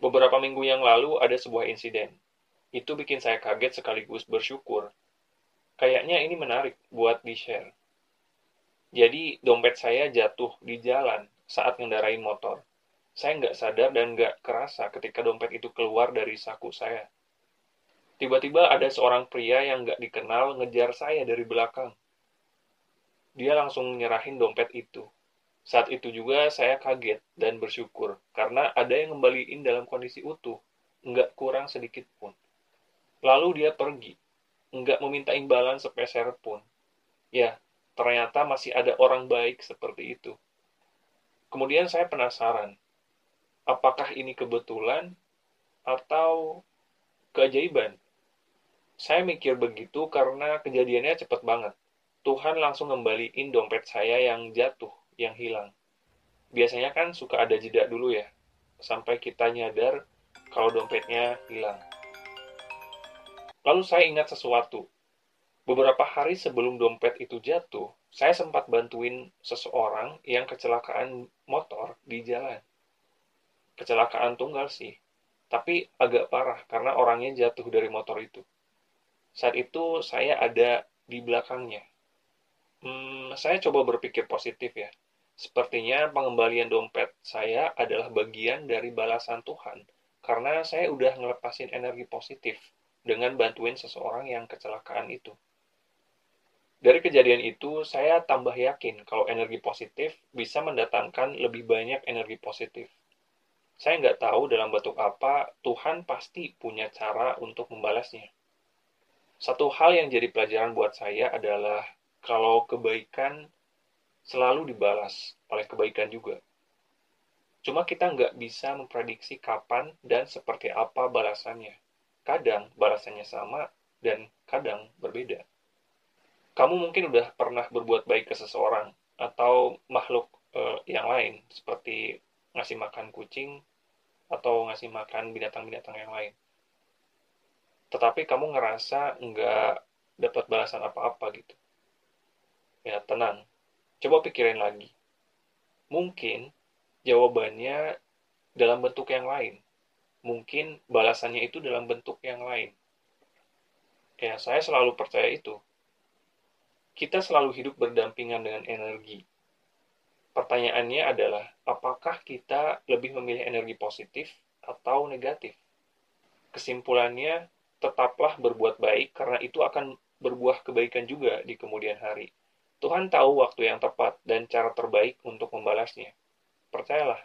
Beberapa minggu yang lalu ada sebuah insiden. Itu bikin saya kaget sekaligus bersyukur. Kayaknya ini menarik buat di-share. Jadi, dompet saya jatuh di jalan saat ngendarain motor. Saya nggak sadar dan nggak kerasa ketika dompet itu keluar dari saku saya. Tiba-tiba ada seorang pria yang nggak dikenal ngejar saya dari belakang. Dia langsung nyerahin dompet itu. Saat itu juga saya kaget dan bersyukur karena ada yang ngembaliin dalam kondisi utuh, nggak kurang sedikit pun. Lalu dia pergi, nggak meminta imbalan sepeser pun. Ya, ternyata masih ada orang baik seperti itu. Kemudian saya penasaran, apakah ini kebetulan atau keajaiban? Saya mikir begitu karena kejadiannya cepat banget. Tuhan langsung ngembaliin dompet saya yang jatuh, yang hilang. Biasanya kan suka ada jeda dulu ya, sampai kita nyadar kalau dompetnya hilang. Lalu saya ingat sesuatu. Beberapa hari sebelum dompet itu jatuh, saya sempat bantuin seseorang yang kecelakaan motor di jalan. Kecelakaan tunggal sih, tapi agak parah karena orangnya jatuh dari motor itu. Saat itu saya ada di belakangnya. Hmm, saya coba berpikir positif ya. Sepertinya pengembalian dompet saya adalah bagian dari balasan Tuhan, karena saya udah ngelepasin energi positif dengan bantuin seseorang yang kecelakaan itu. Dari kejadian itu, saya tambah yakin kalau energi positif bisa mendatangkan lebih banyak energi positif. Saya nggak tahu dalam bentuk apa, Tuhan pasti punya cara untuk membalasnya. Satu hal yang jadi pelajaran buat saya adalah kalau kebaikan selalu dibalas oleh kebaikan juga. Cuma kita nggak bisa memprediksi kapan dan seperti apa balasannya. Kadang balasannya sama dan kadang berbeda. Kamu mungkin udah pernah berbuat baik ke seseorang atau makhluk eh, yang lain seperti ngasih makan kucing atau ngasih makan binatang-binatang yang lain. Tetapi kamu ngerasa nggak dapat balasan apa-apa gitu Ya, tenang. Coba pikirin lagi. Mungkin jawabannya dalam bentuk yang lain. Mungkin balasannya itu dalam bentuk yang lain. Ya, saya selalu percaya itu. Kita selalu hidup berdampingan dengan energi. Pertanyaannya adalah, apakah kita lebih memilih energi positif atau negatif? Kesimpulannya, tetaplah berbuat baik karena itu akan berbuah kebaikan juga di kemudian hari. Tuhan tahu waktu yang tepat dan cara terbaik untuk membalasnya. Percayalah.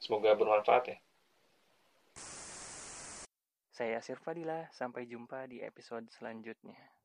Semoga bermanfaat ya. Saya Yasir Fadila, sampai jumpa di episode selanjutnya.